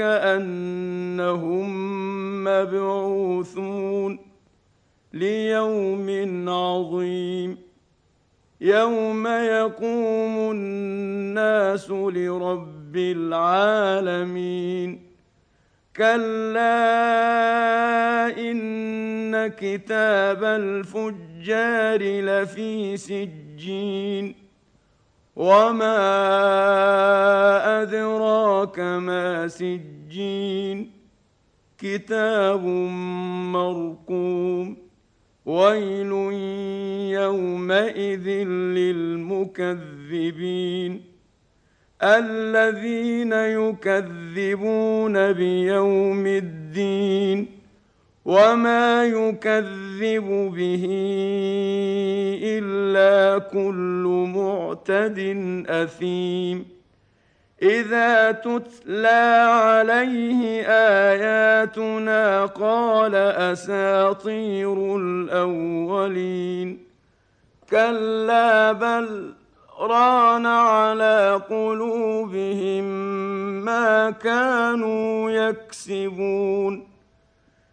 أنهم مبعوثون ليوم عظيم. يوم يقوم الناس لرب العالمين. كلا إن كتاب الفجار لفي سجين. وما ادراك ما سجين كتاب مرقوم ويل يومئذ للمكذبين الذين يكذبون بيوم الدين وما يكذب به الا كل معتد اثيم اذا تتلى عليه اياتنا قال اساطير الاولين كلا بل ران على قلوبهم ما كانوا يكسبون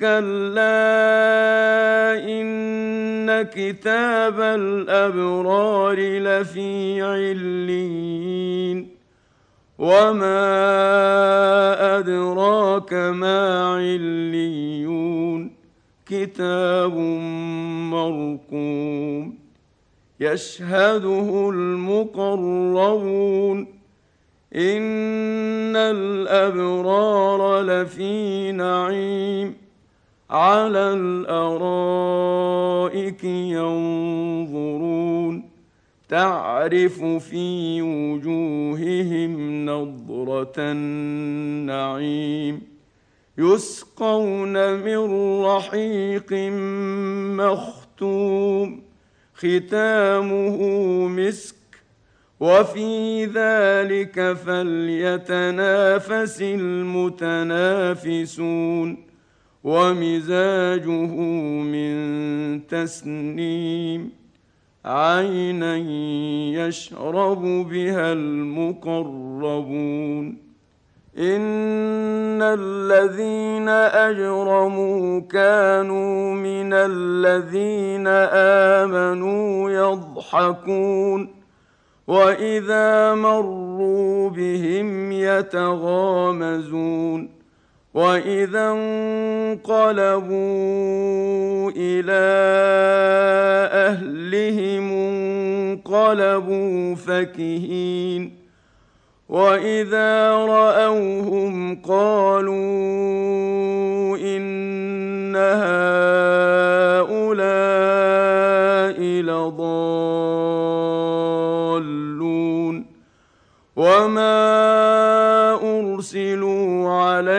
كلا إن كتاب الأبرار لفي عليين وما أدراك ما عليون كتاب مرقوم يشهده المقربون إن الأبرار لفي نعيم على الأرائك ينظرون. تعرف في وجوههم نضره النعيم. يسقون من رحيق مختوم. ختامه مسك. وفي ذلك فليتنافس المتنافسون. ومزاجه من تسنيم عينا يشرب بها المقربون. إن الذين أجرموا كانوا من الذين آمنوا يضحكون. وإذا مروا بهم يتغامزون. واذا انقلبوا إلى اهلهم انقلبوا فكهين واذا راوهم قالوا ان هؤلاء لضالون وما